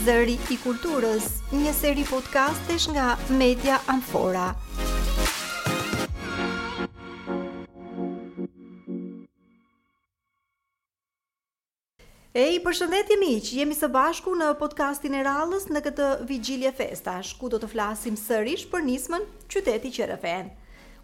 Zëri i Kulturës, një seri podcastesh nga Media Amfora. E i përshëndetje miq, jemi së bashku në podcastin e radhës në këtë vigjilje festash, ku do të flasim sërish për nismën Qyteti që rrëfen.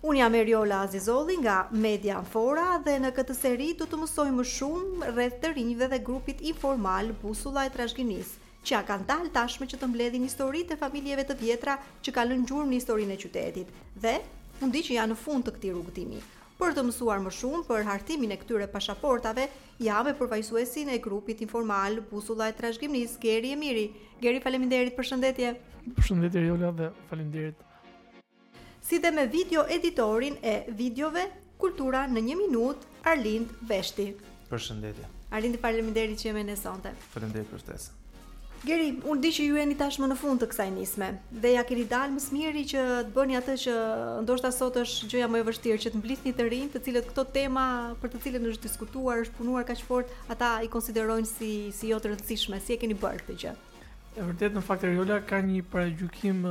Unë jam Erjola Azizolli nga Media Amfora dhe në këtë seri do të mësojmë më shumë rreth të rinjve dhe grupit informal Busulla e Trashëgimisë, që ia kanë dalë tashmë që të mbledhin historitë e familjeve të vjetra që kanë lënë gjurmë në historinë e qytetit dhe unë di që janë në fund të këtij rrugëtimi. Për të mësuar më shumë për hartimin e këtyre pashaportave, jam me përfaqësuesin e grupit informal Busulla e Trashëgimisë, Geri Emiri. Geri, faleminderit, përshëndetje. Përshëndetje Erjola dhe faleminderit si dhe me video editorin e videove Kultura në një minutë, Arlind Veshti. Përshëndetje. Arlindi faleminderit që je me ne sonte. Faleminderit për ftesën. Geri, unë di që ju jeni tashmë në fund të kësaj nisme dhe ia keni dalë më së miri që të bëni atë që ndoshta sot është gjëja më e vështirë që të mblidhni të rinj, të cilët këto tema për të cilën është diskutuar, është punuar kaq fort, ata i konsiderojnë si si jo të rëndësishme, si e keni bërë këtë gjë. E vërtetë në fakt Erjola ka një paragjykim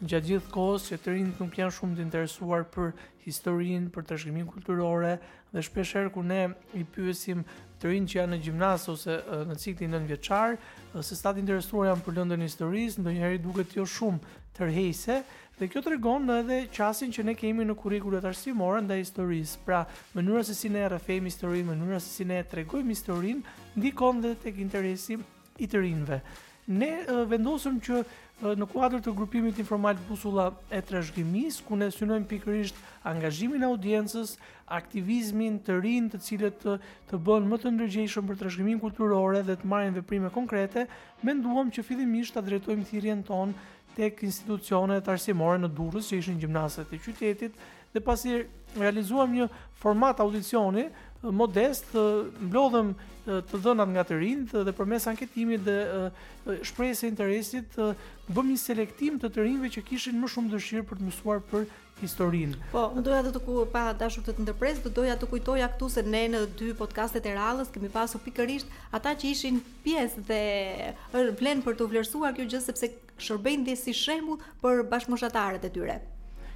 Gjatë gjithë kohës që të rinjtë nuk janë shumë të interesuar për historinë, për trashëgiminë kulturore dhe shpesh herë kur ne i pyesim të rinjtë që janë në gjimnaz ose në ciklin nëntëvjeçar, se sa të interesuar janë për lëndën e historisë, ndonjëherë i duket jo shumë tërheqëse dhe kjo tregon edhe qasjen që ne kemi në kurrikulat arsimore ndaj historisë. Pra, mënyra se si ne e rrëfejmë historinë, mënyra se si ne e tregojmë historinë, ndikon dhe tek interesi i të rinjve. Ne vendosëm që në kuadër të grupimit informal Busulla e Trashëgimisë, ku ne synojmë pikërisht angazhimin e audiencës, aktivizmin të rinj, të cilët të, të bëhen më të ndërgjegjshëm për trashëgiminë kulturore dhe të marrin veprime konkrete, menduam që fillimisht ta drejtojmë thirrjen tonë tek institucionet arsimore në Durrës, që ishin gjimnazet e qytetit, dhe pasi realizuam një format audicioni modest, mblodhëm të dhënat nga të rinjtë dhe përmes anketimit dhe shprehjes së interesit bëmë një selektim të të rinjve që kishin më shumë dëshirë për të mësuar për historinë. Po, unë doja të të po pa dashur të të ndërpres, do doja të kujtoja këtu se ne në dy podcastet e radhës kemi pasur pikërisht ata që ishin pjesë dhe vlen për t'u vlerësuar kjo gjë sepse Shërbejnë dhe si shembull për bashkëmoshatarët e tyre.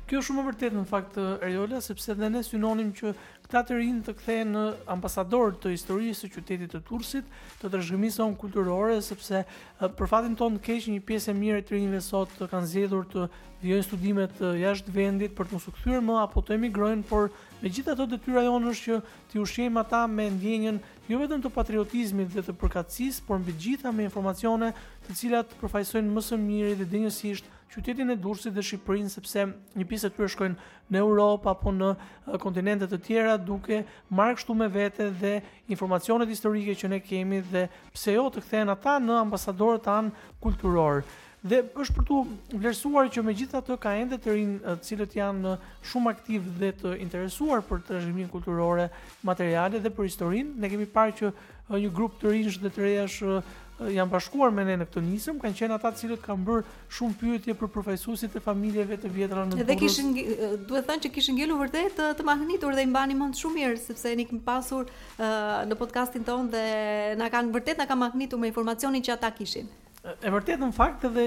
Kjo është shumë e vërtetë në fakt Erjola, sepse dhe ne synonim që këta të rinj të kthehen në ambasadorë të historisë së qytetit të Durrësit, të trashëgimisë sonë kulturore, sepse për fatin tonë të keq një pjesë e mirë e të rinjve sot kanë zgjedhur të vijojnë studimet jashtë vendit për të mos u kthyer më apo të emigrojnë, por megjithatë detyra jonë është që t'i ushqejmë ata me ndjenjën jo vetëm të patriotizmit dhe të përkatësisë, por mbi të gjitha me informacione të cilat përfaqësojnë më së miri dhe denjësisht qytetin e Durrësit dhe Shqipërinë sepse një pjesë e tyre shkojnë në Europë apo në kontinente të tjera duke marrë kështu me vete dhe informacionet historike që ne kemi dhe pse jo të kthehen ata në ambasadorët tanë kulturorë. Dhe është për t'u vlerësuar që megjithatë ka ende të rinj të cilët janë shumë aktivë dhe të interesuar për trashëgiminë kulturore, materiale dhe për historinë. Ne kemi parë që një grup të rinjsh dhe të rejash janë bashkuar me ne në këtë nismë, kanë qenë ata të cilët kanë bërë shumë pyetje për përfaqësuesit e familjeve të vjetra në Durrës. Dhe kishin duhet thënë që kishin ngelur vërtet të, të mahnitur dhe i mbani mend shumë mirë sepse ne kemi pasur uh, në podcastin tonë dhe na kanë vërtet na kanë mahnitur me informacionin që ata kishin. E vërtetë në fakt edhe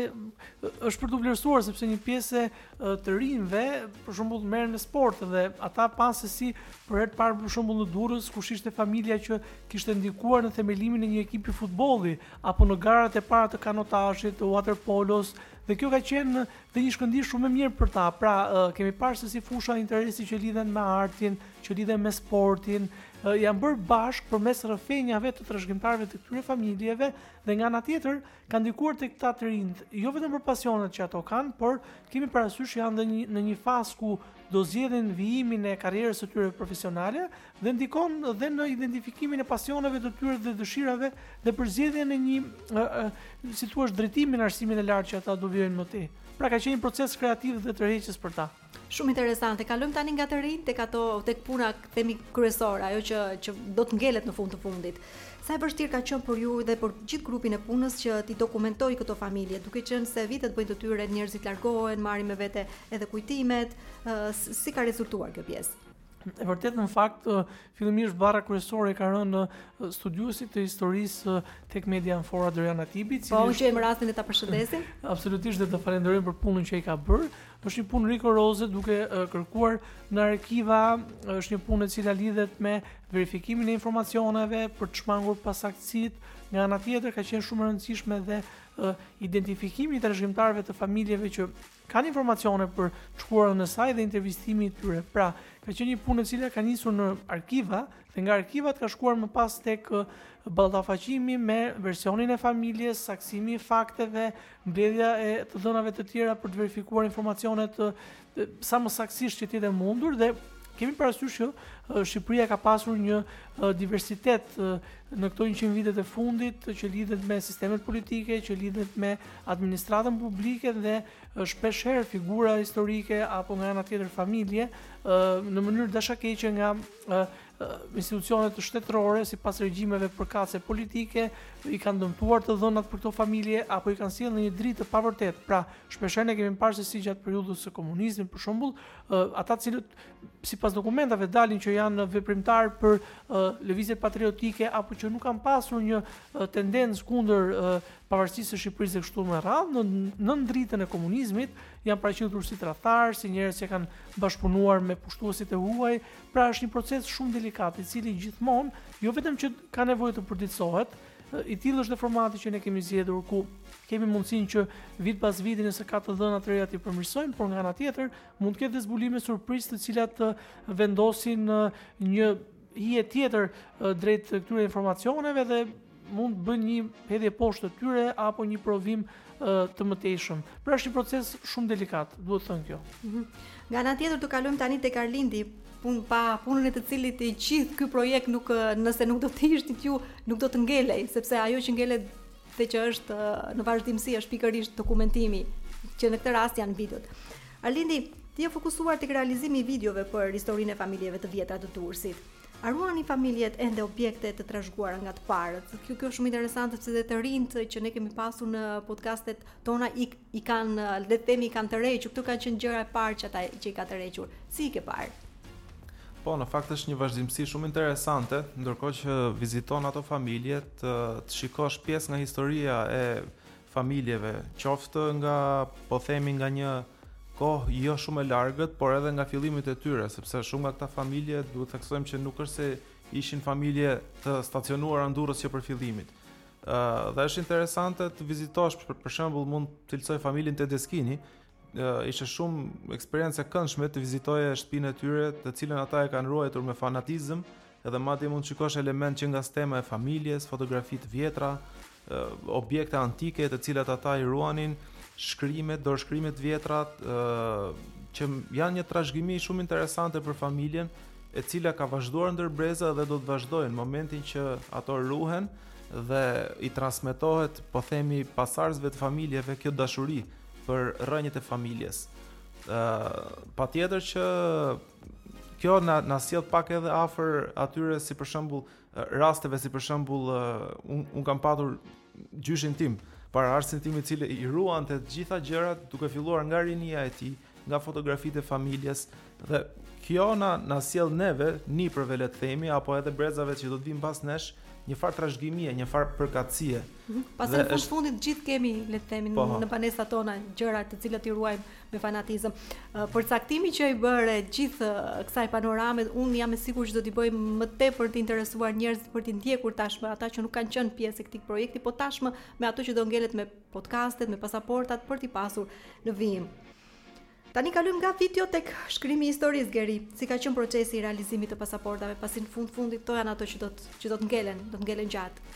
është për t'u vlerësuar sepse një pjesë e të rinjve për shembull merren me sport dhe ata panë se si për herë të parë për shembull në Durrës kush ishte familja që kishte ndikuar në themelimin e një ekipi futbolli apo në garat e para të kanotazhit, të waterpolos dhe kjo ka qenë dhe një shkëndijë shumë e mirë për ta. Pra, kemi parë se si fusha interesi që lidhen me artin, që lidhen me sportin, janë bërë bashkë përmes rrëfenjave të trashëgimtarëve të këtyre familjeve Dhe nga ana tjetër, ka ndikuar tek këta të rinj, jo vetëm për pasionet që ato kanë, por kemi parasysh që janë dhe një, në një fazë ku do zgjedhin vijimin e karrierës së tyre profesionale dhe ndikon dhe në identifikimin e pasioneve të tyre dhe dëshirave dhe përzgjedhjen e një si thua drejtimi në arsimin e lartë që ata do vijojnë më tej. Pra ka qenë një proces kreativ dhe tërheqës për ta. Shumë interesante. Kalojmë tani nga të rinjtë tek ato tek puna themi kryesore, ajo që që do të ngelet në fund të fundit. Sa e vështirë ka qenë për ju dhe për gjithë grupin e punës që t'i dokumentojë këto familje, duke qenë se vitet bëjnë të tyre, njerëzit largohen, marrin me vete edhe kujtimet, si ka rezultuar kjo pjesë? E vërtetë në fakt fillimisht barra kryesore ka rënë studiuesit të historisë tek Media Amfora Dorian Hatibi, i cili Po, që gjejmë rastin e ta përshëndesim. Absolutisht dhe ta falenderojmë për punën që ai ka bërë. Është një punë rigoroze duke kërkuar në arkiva, është një punë e cila lidhet me verifikimin e informacioneve për të shmangur pasaktësitë. Nga ana tjetër ka qenë shumë e rëndësishme dhe identifikimi i trashëgimtarëve të familjeve që Kanë informacione për të shkuarën e saj dhe intervistimi i tyre. Pra, ka qenë një punë e cila ka nisur në arkiva dhe nga arkivat ka shkuar më pas tek ballafaqimi me versionin e familjes, saksimi i fakteve, mbledhja e të dhënave të tjera për të verifikuar informacionet sa më saktësisht që të jetë e mundur dhe Kemi parasysh që Shqipëria ka pasur një diversitet në këto 100 vitet e fundit që lidhet me sistemet politike, që lidhet me administratën publike dhe shpeshherë figura historike apo nga ana tjetër familje në mënyrë dashakeqe nga institucionet shtetërore sipas regjimeve përkatëse politike i kanë dëmtuar të dhënat për këto familje apo i kanë sjellë në një dritë të pavërtetë pra shpeshherë ne kemi parë se si gjatë periudhës së komunizmit për shembull ata të cilët sipas dokumentave dalin që janë veprimtarë për lëvizje patriotike apo që nuk kanë pasur një tendencë kundër pavarësisë së Shqipërisë dhe kështu me radhë nën dritën e komunizmit janë paraqitur si tradhtarë, si njerëz që kanë bashkëpunuar me pushtuesit e huaj, pra është një proces shumë delikat i cili gjithmonë jo vetëm që ka nevojë të përditësohet, I tillë është dhe formati që ne kemi zgjedhur ku kemi mundësinë që vit pas viti nëse ka të dhëna të reja t'i përmirësojmë, por nga ana tjetër mund të ketë dhe zbulime surprizë të cilat vendosin një hije tjetër drejt këtyre informacioneve dhe mund të bëjnë një hedhje poshtë të tyre apo një provim të mëtejshëm. Pra është një proces shumë delikat, duhet thënë kjo. Mhm. Nga ana tjetër të kalojmë tani tek Arlindi, pun pa punën e të cilit i gjithë ky projekt nuk nëse nuk do të ishit ju, nuk do të ngelej, sepse ajo që ngelet dhe që është në vazhdimësi është pikërisht dokumentimi, që në këtë rast janë videot. Arlindi, ti je fokusuar tek realizimi i videove për historinë e familjeve të vjetra të Durrësit. A ruajnë familjet ende objekte të trashëguara nga të parët? Kjo kjo shumë interesante sepse dhe të rinjtë që ne kemi pasur në podcastet tona i, i kanë, le të themi, i kanë tërhequr. Këto kanë qenë gjëja e parë që ata që i ka tërhequr. Si i ke parë? Po, në fakt është një vazhdimësi shumë interesante, ndërkohë që viziton ato familje të, të shikosh pjesë nga historia e familjeve, qoftë nga po themi nga një kohë jo shumë e largët, por edhe nga fillimet e tyre, sepse shumë nga këta familje duhet të theksojmë që nuk është se ishin familje të stacionuara në Durrës që prej fillimit. Ë uh, dhe është interesante të vizitosh për, për shembull mund të cilësoj familjen Tedeskini, ishte shumë eksperiencë e këndshme të vizitoje shtëpinë e tyre, të cilën ata e kanë ruajtur me fanatizëm, edhe madje mund të shikosh elementë që nga stema e familjes, fotografi të vjetra, objekte antike të cilat ata i ruanin, shkrime, dorëshkrime të vjetra, që janë një trashëgimi shumë interesante për familjen, e cila ka vazhduar ndër breza dhe do të vazhdojë në momentin që ato ruhen dhe i transmetohet, po themi, pasardhësve të familjeve kjo dashuri për rrënjët e familjes. Ë patjetër që kjo na na sjell pak edhe afër atyre si për shembull rasteve si për shembull un, un kam patur gjyshin tim paraardhësin tim i cili i ruante të gjitha gjërat duke filluar nga rinia e tij nga fotografitë e familjes dhe kjo na na sjell neve nipërve le të themi apo edhe brezave që do të vijnë pas nesh njëfarë trashëgimie, njëfarë përkatësie. Mm -hmm. Pastaj në fund të fundit të gjithë kemi le të themi po, në, në banesat tona gjëra të cilat i ruajmë me fanatizëm. Uh, përcaktimi që i bëre gjithë uh, kësaj panorame, un jam e sigurt që do t'i bëjë më tepër të interesuar njerëzit për të ndjekur tashmë ata që nuk kanë qenë pjesë e këtij projekti, po tashmë me ato që do ngelet me Podcastet me pasaportat për t'i pasur në vijim. Tani kalojmë nga video tek shkrimi i historisë Geri. Si ka qenë procesi i realizimit të pasaportave, pasi në fund të fundit këto janë ato që do të që do të ngelen, do të ngelen gjatë.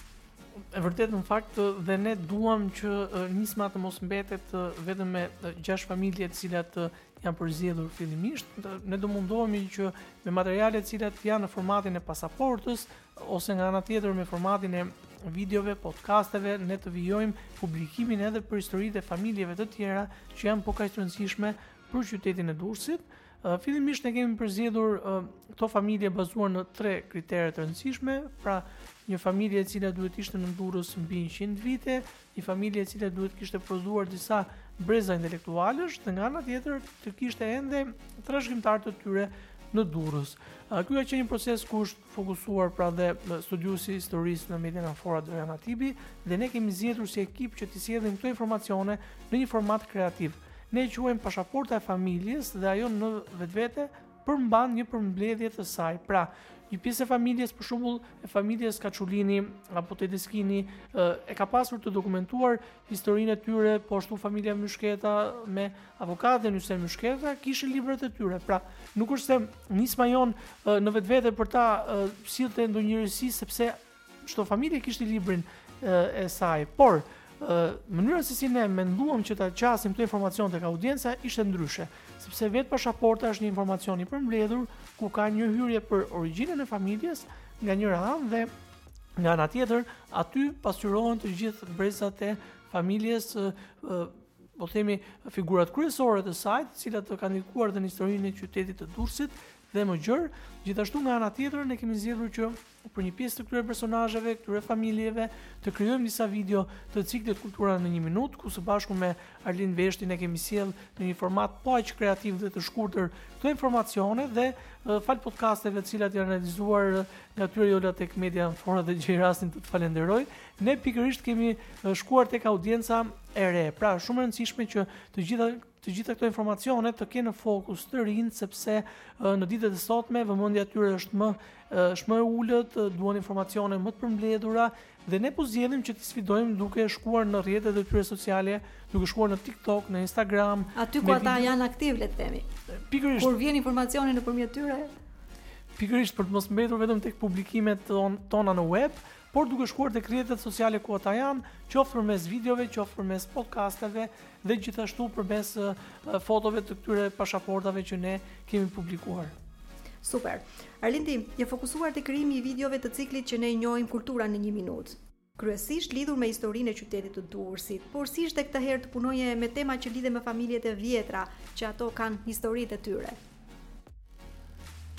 E vërtetë në fakt dhe ne duam që nisma të mos mbetet vetëm me gjashtë familje të cilat janë përzgjedhur fillimisht, ne do mundohemi që me materialet të cilat janë në formatin e pasaportës, ose nga ana tjetër me formatin e videove, podcasteve, ne të vijojmë publikimin edhe për historitë e familjeve të tjera që janë po kaq të rëndësishme për qytetin e Durrësit. Fillimisht ne kemi përzgjedhur këto familje bazuar në tre kritere të rëndësishme, pra një familje e cila duhet të ishte në Durrës mbi 100 vite, një familje e cila duhet të kishte prodhuar disa breza intelektualësh dhe nga ana tjetër të kishte ende trashëgimtarë të tyre në Durrës. Ky ka qenë një proces ku është fokusuar pra dhe studiuesi i historisë në Medina Fora Dorian Hatibi dhe ne kemi zgjedhur si ekip që t'i sjellim këto informacione në një format kreativ. Ne e quajmë pashaporta e familjes dhe ajo në vetvete përmban një përmbledhje të saj. Pra, një pjesë e familjes, për shembull, e familjes Kaçulini apo Tedeskini, e ka pasur të dokumentuar historinë e tyre, po ashtu familja Myshketa me avokatin Hysen Myshketa kishin librat e tyre. Pra, nuk është se nisma jonë në vetvete për ta sillte ndonjë risi sepse Çdo familje kishte librin e, e saj, por mënyra se si ne menduam që ta qasim këtë informacion tek audienca ishte ndryshe, sepse vetë pashaporta është një informacion i përmbledhur ku ka një hyrje për origjinën e familjes nga njëra anë dhe nga ana tjetër aty pasqyrohen të gjithë brezat e familjes po themi figurat kryesore të saj, të cilat të kanë ndikuar dhe në historinë e qytetit të Durrësit dhe më gjërë, gjithashtu nga ana tjetër ne kemi zgjedhur që Por për një pjesë të këtyre personazheve, këtyre familjeve, të krijojmë disa video të ciklit Kultura në një minutë, ku së bashku me Arlind Veshtin e kemi sjellë në një format po aq kreativ dhe të shkurtër këto informacione dhe falë podcasteve të cilat janë realizuar nga ty Jola tek Media Amfora dhe gjej rastin të të falënderoj. Ne pikërisht kemi shkuar tek audienca e re. Pra, shumë e rëndësishme që të gjitha të gjitha këto informacione të kenë në fokus të rinjtë, sepse në ditët e sotme vëmendja e tyre është më është më e ulët, duan informacione më të përmbledhura dhe ne po zgjedhim që t'i sfidojmë duke shkuar në rrjetet e tyre sociale, duke shkuar në TikTok, në Instagram, aty ku ata janë aktivë le të themi. Pikërisht kur vjen informacioni nëpërmjet tyre, pikërisht për të mos mbetur vetëm tek publikimet tona në web, por duke shkuar tek rrjetet sociale ku ata janë, qoftë përmes videove, qoftë përmes podcasteve dhe gjithashtu përmes fotove të këtyre pasaportave që ne kemi publikuar. Super. Arlindi, je fokusuar te krijimi i videove të ciklit që ne njohim kultura në një minutë. Kryesisht lidhur me historinë e qytetit të Durrësit, por si ishte këtë herë të punoje me tema që lidhen me familjet e vjetra, që ato kanë historitë e tyre.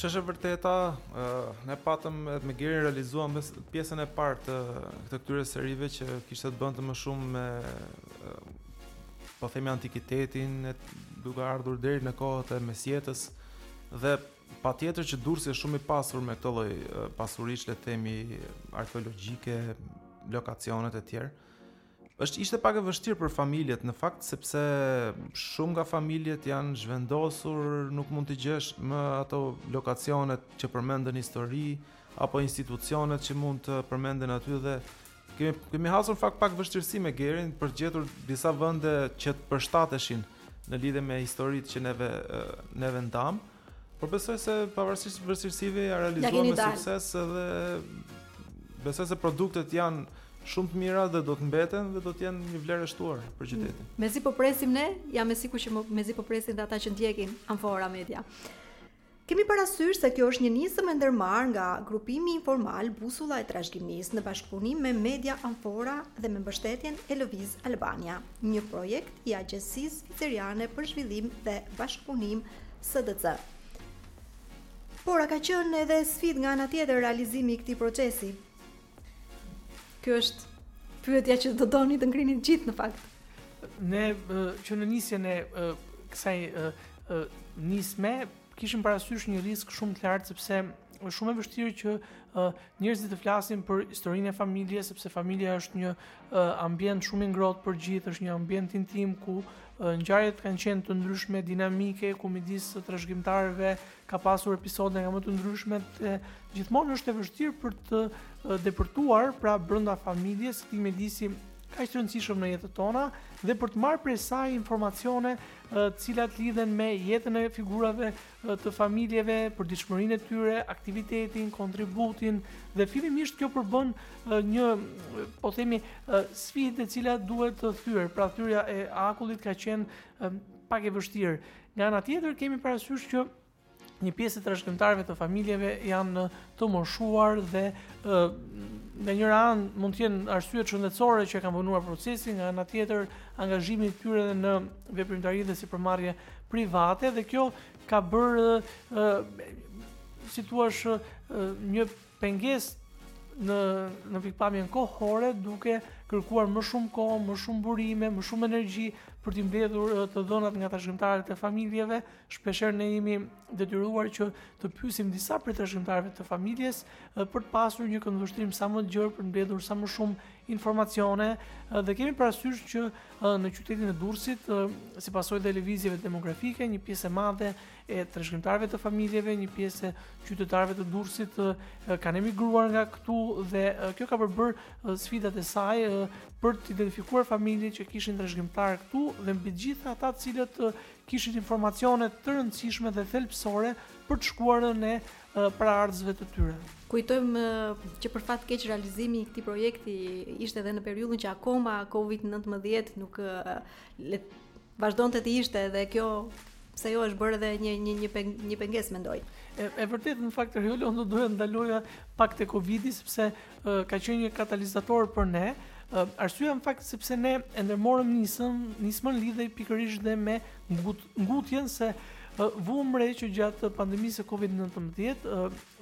Ç'është e vërteta, ne patëm edhe me Gerin realizuam pjesën e partë të këtë këtyre serive që kishte të bënte më shumë me po themi antikitetin e duke ardhur deri në kohët e mesjetës dhe patjetër që Durrësi është shumë i pasur me këto lloj pasurish le të themi arkeologjike, lokacionet e tjerë Është ishte pak e vështirë për familjet në fakt sepse shumë nga familjet janë zhvendosur, nuk mund të gjesh më ato lokacionet që përmenden në histori apo institucionet që mund të përmenden aty dhe kemi kemi hasur në fakt pak vështirësi me Gerin për të gjetur disa vende që të përshtateshin në lidhje me historitë që neve neve ndamë. Por besoj se pavarësisht vështirësive ia realizuam me sukses edhe besoj se produktet janë shumë të mira dhe do të mbeten dhe do të jenë një vlerë e shtuar për qytetin. Mm. Mezi po presim ne, jam e sigurt që mezi po presin dhe ata që ndjekin Amfora Media. Kemi parasysh se kjo është një nismë e ndërmarrë nga grupimi informal Busulla e Trashëgimisë në bashkëpunim me Media Amfora dhe me mbështetjen e Lëviz Albania. një projekt i Agjencisë Zviceriane për Zhvillim dhe Bashkëpunim, SDC. Por a ka qenë edhe sfidë nga ana tjetër realizimi i këtij procesi? Kjo është pyetja që do doni të ngrinit gjithë në fakt. Ne që në nisjen e kësaj nisme kishim parasysh një risk shumë të lartë sepse është shumë e vështirë që uh, njerëzit të flasin për historinë e familjes, sepse familja është një ambient shumë i ngrohtë për të gjithë, është një ambient intim ku ngjarjet kanë qenë të ndryshme, dinamike, ku midis trashëgimtarëve ka pasur episode nga më të ndryshmet dhe gjithmonë është e vështirë për të depërtuar pra brenda familjes, këtij mjedisi kaq të rëndësishëm në jetët tona dhe për të marrë prej saj informacione të cilat lidhen me jetën e figurave të familjeve, përditshmërinë e tyre, aktivitetin, kontributin dhe fillimisht kjo përbën një, po themi, sfidë e cila duhej thyer. Pra thyrja e akullit ka qenë pak e vështirë. Nga ana tjetër kemi parasysh që një pjesë e trashëgimtarëve të familjeve janë të moshuar dhe nga njëra anë mund të jenë arsyet shëndetësore që kanë vonuar procesin, nga ana tjetër angazhimi i tyre në veprimtari dhe sipërmarrje private dhe kjo ka bërë ë si të thuash një pengesë në në pikëpamjen kohore duke kërkuar më shumë kohë, më shumë burime, më shumë energji për të mbledhur të dhënat nga trashëgimtarët e familjeve. Shpeshherë ne jemi detyruar që të pyesim disa prej trashëgimtarëve të familjes për të pasur një këndvështrim sa më të gjerë për të mbledhur sa më shumë informacione dhe kemi parasysh që Në qytetin e Durrësit, si pasojë dhe e lëvizjeve demografike, një pjesë e madhe e trashëgimtarëve të familjeve, një pjesë e qytetarëve të Durrësit kanë emigruar nga këtu dhe kjo ka përbërë sfidat e saj për të identifikuar familje që kishin trashëgimtarë këtu dhe mbi të gjitha ata të cilët kishin informacione të rëndësishme dhe thelbësore për të shkuarën e paraardhësve të tyre. Kujtojmë që për fat keq realizimi i këtij projekti ishte edhe në periudhën që akoma COVID-19 nuk le, vazhdonte të ishte dhe kjo pse jo është bërë edhe një një një peng, një pengesë mendoj. E, e vërtetë në fakt Riolo do doja të ndaloja pak te Covidi sepse e, ka qenë një katalizator për ne. Arsyeja në fakt sepse ne e ndërmorëm nisën, nismën lidhej pikërisht dhe me ngutjen se vumë re që gjatë pandemisë së Covid-19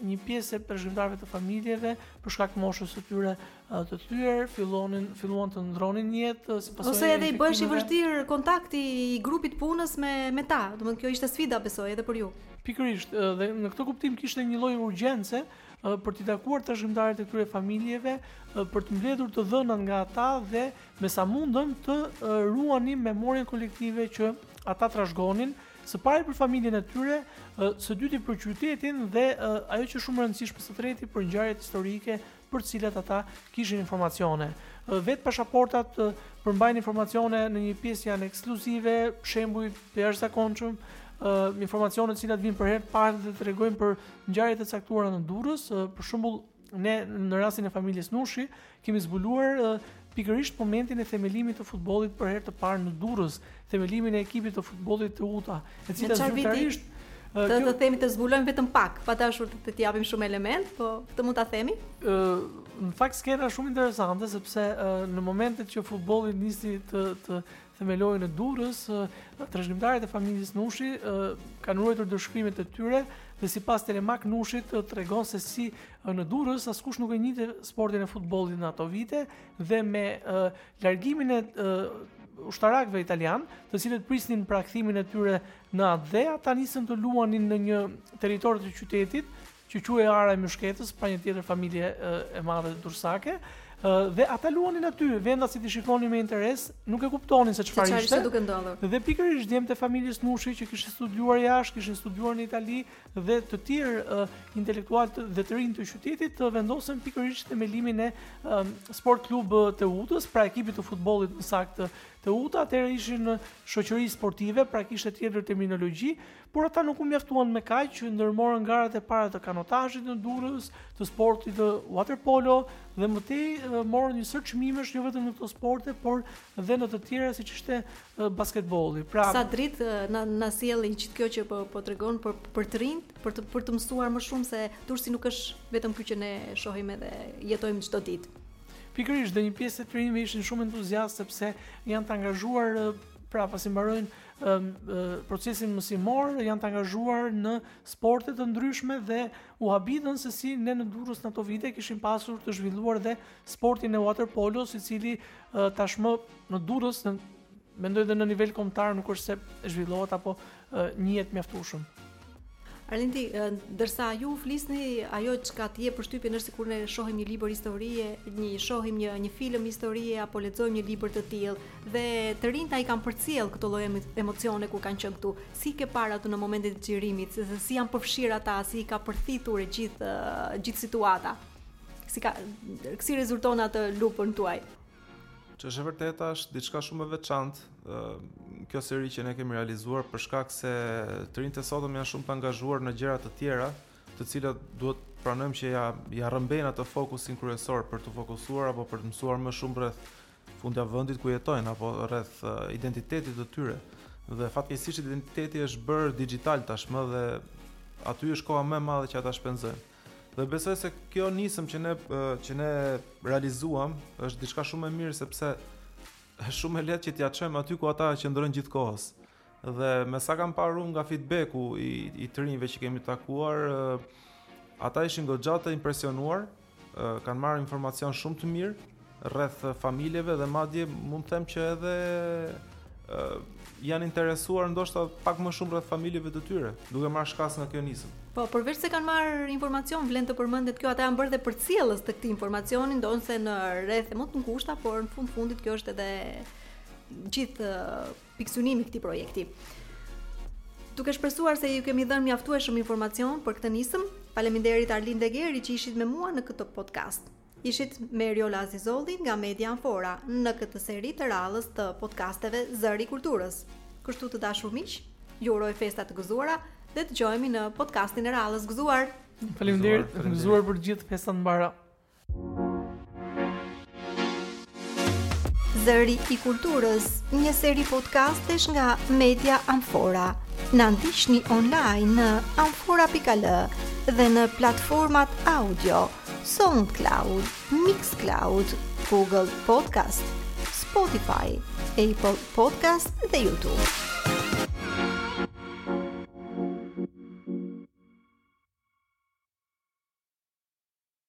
një pjesë e trashëgimtarëve të familjeve për shkak të moshës së tyre të thyer, fillonin filluan të ndërronin jetë si pasojë ose edhe i bëhesh i vështirë kontakti i grupit të punës me me ta. Domethënë kjo ishte sfida besoj edhe për ju. Pikërisht dhe në këtë kuptim kishte një lloj urgjence për të takuar trashëgimtarët e këtyre familjeve, për të mbledhur të dhëna nga ata dhe me sa mundëm të ruanim memorien kolektive që ata trashëgonin, së pari për familjen e tyre, së dyti për qytetin dhe ajo që është shumë e rëndësishme së treti për ngjarjet historike për të cilat ata kishin informacione. Vetë pashaportat përmbajnë informacione në një pjesë janë ekskluzive, shembuj të jashtëzakonshëm, informacione të cilat vijnë për herë të parë dhe tregojnë për ngjarje të caktuara në Durrës, për shembull Ne në rastin e familjes Nushi kemi zbuluar pikërisht momentin e themelimit të futbollit për herë të parë në Durrës, themelimin e ekipit të futbollit Teuta, e cila zyrtarisht të të themi të zbulojmë vetëm pak, pa dashur të të japim shumë elemente, po këtë mund ta themi? Ë në fakt skena shumë interesante sepse në momentet që futbolli nisi të të themelohej në Durrës, trashëgimtarët e familjes Nushi kanë ruajtur dorëshkrimet e tyre dhe sipas Telemak Nushit tregon se si në Durrës askush nuk e njihte sportin e futbollit në ato vite dhe me largimin e ushtarakëve italianë, të cilët prisnin pra kthimin e tyre në atdhe, ata nisën të luanin në një territor të qytetit, që quhej Ara e Myshketës, pra një tjetër familje e madhe durrsake, dhe ata luanin aty, vendasit i shikonin me interes, nuk e kuptonin se çfarë ishte duke ndodhur. Dhe pikërisht djemtë e familjes Nushi që kishin studiuar jashtë, kishin studiuar në Itali dhe të tjerë uh, intelektualë dhe të rinj të qytetit vendosën pikërisht themelimin e um, Sport Club Teutës, pra ekipit të futbollit më saktë Teuta, atëherë ishin shoqëri sportive, pra kishte tjetër terminologji, Por ata nuk u mjaftuan me kaq që ndërmorën garat e para të kanotazhit në Durrës, të sportit të waterpolo dhe më tej morën një sërë çmimesh jo vetëm në këto sporte, por dhe në të tjera siç ishte basketbolli. Pra Sa dritë na na sjell gjithë kjo që po po tregon për për të rinjtë, për të për të mësuar më shumë se Durrësi nuk është vetëm ky që ne shohim edhe jetojmë çdo ditë. Pikërisht dhe një pjesë e të rinjve ishin shumë entuziastë sepse janë të angazhuar pra pasi mbarojnë procesin mësimor, janë të angazhuar në sporte të ndryshme dhe u habitën se si ne në Durrës në ato vite kishim pasur të zhvilluar dhe sportin e waterpolos, i cili tashmë në Durrës mendoj dhe në nivel kombëtar nuk është se zhvillohet apo njihet mjaftueshëm. Arlind, ndërsa ju flisni, ajo çka të lë përshtypje është kur ne shohim një libër historie, një shohim një, një film historie, apo lexojmë një libër të tillë, dhe të rinjtë a i kanë përcjellë këto lloj emocione kur kanë qenë këtu, si i ke parë ata në momentin e xhirimit, se si janë përfshirë ata, si i ka përthithur e gjithë, gjithë situata, si, ka, si rezulton në atë lupën tuaj. Ç'është e vërteta është diçka shumë e veçantë, kjo seri që ne kemi realizuar për shkak se të rinjtë e sotëm janë shumë të angazhuar në gjëra të tjera, të cilat duhet pranojmë që ia ia rrëmbejnë atë fokusin kryesor për t'u fokusuar apo për të mësuar më shumë rreth fundja vendit ku jetojnë apo rreth identitetit të tyre. Dhe fatkeqësisht identiteti është bërë dixhital tashmë dhe aty është koha më e madhe që ata shpenzojnë. Dhe besoj se kjo nisëm që ne që ne realizuam është diçka shumë e mirë sepse është shumë e lehtë që t'ia çojmë aty ku ata qëndrojnë gjithë kohës. Dhe me sa kam parë unë nga feedbacku i të rinjve që kemi takuar, ata ishin goxha të impresionuar, kanë marrë informacion shumë të mirë rreth familjeve dhe madje mund të them që edhe janë interesuar ndoshta pak më shumë rreth familjeve të tyre, duke marrë shkas nga kjo nisëm. Po, përveç se kanë marrë informacion, vlen të përmendet kjo, ata janë bërë dhe përcjellës të këtij informacioni, ndonëse në rrethe më të ngushta, por në fund fundit kjo është edhe gjithë uh, pikësynimi i këtij projekti. Duke shpresuar se ju kemi dhënë mjaftueshëm informacion për këtë nisëm, faleminderit Arlin Degeri që ishit me mua në këtë podcast. Ishit me Erjola Azizolli nga Media Amfora në këtë seri të radhës të podcasteve Zëri i Kulturës. Kështu të dashur miq, ju uroj festa të gëzuara dhe të dëgjohemi në podcastin e radhës. Gëzuar. Faleminderit, gëzuar për të gjithë festa të mbara. Zëri i Kulturës, një seri podcastesh nga Media Amfora. Na ndiqni online në amfora.al dhe në platformat audio SoundCloud, Mixcloud, Google Podcast, Spotify, Apple Podcast dhe YouTube.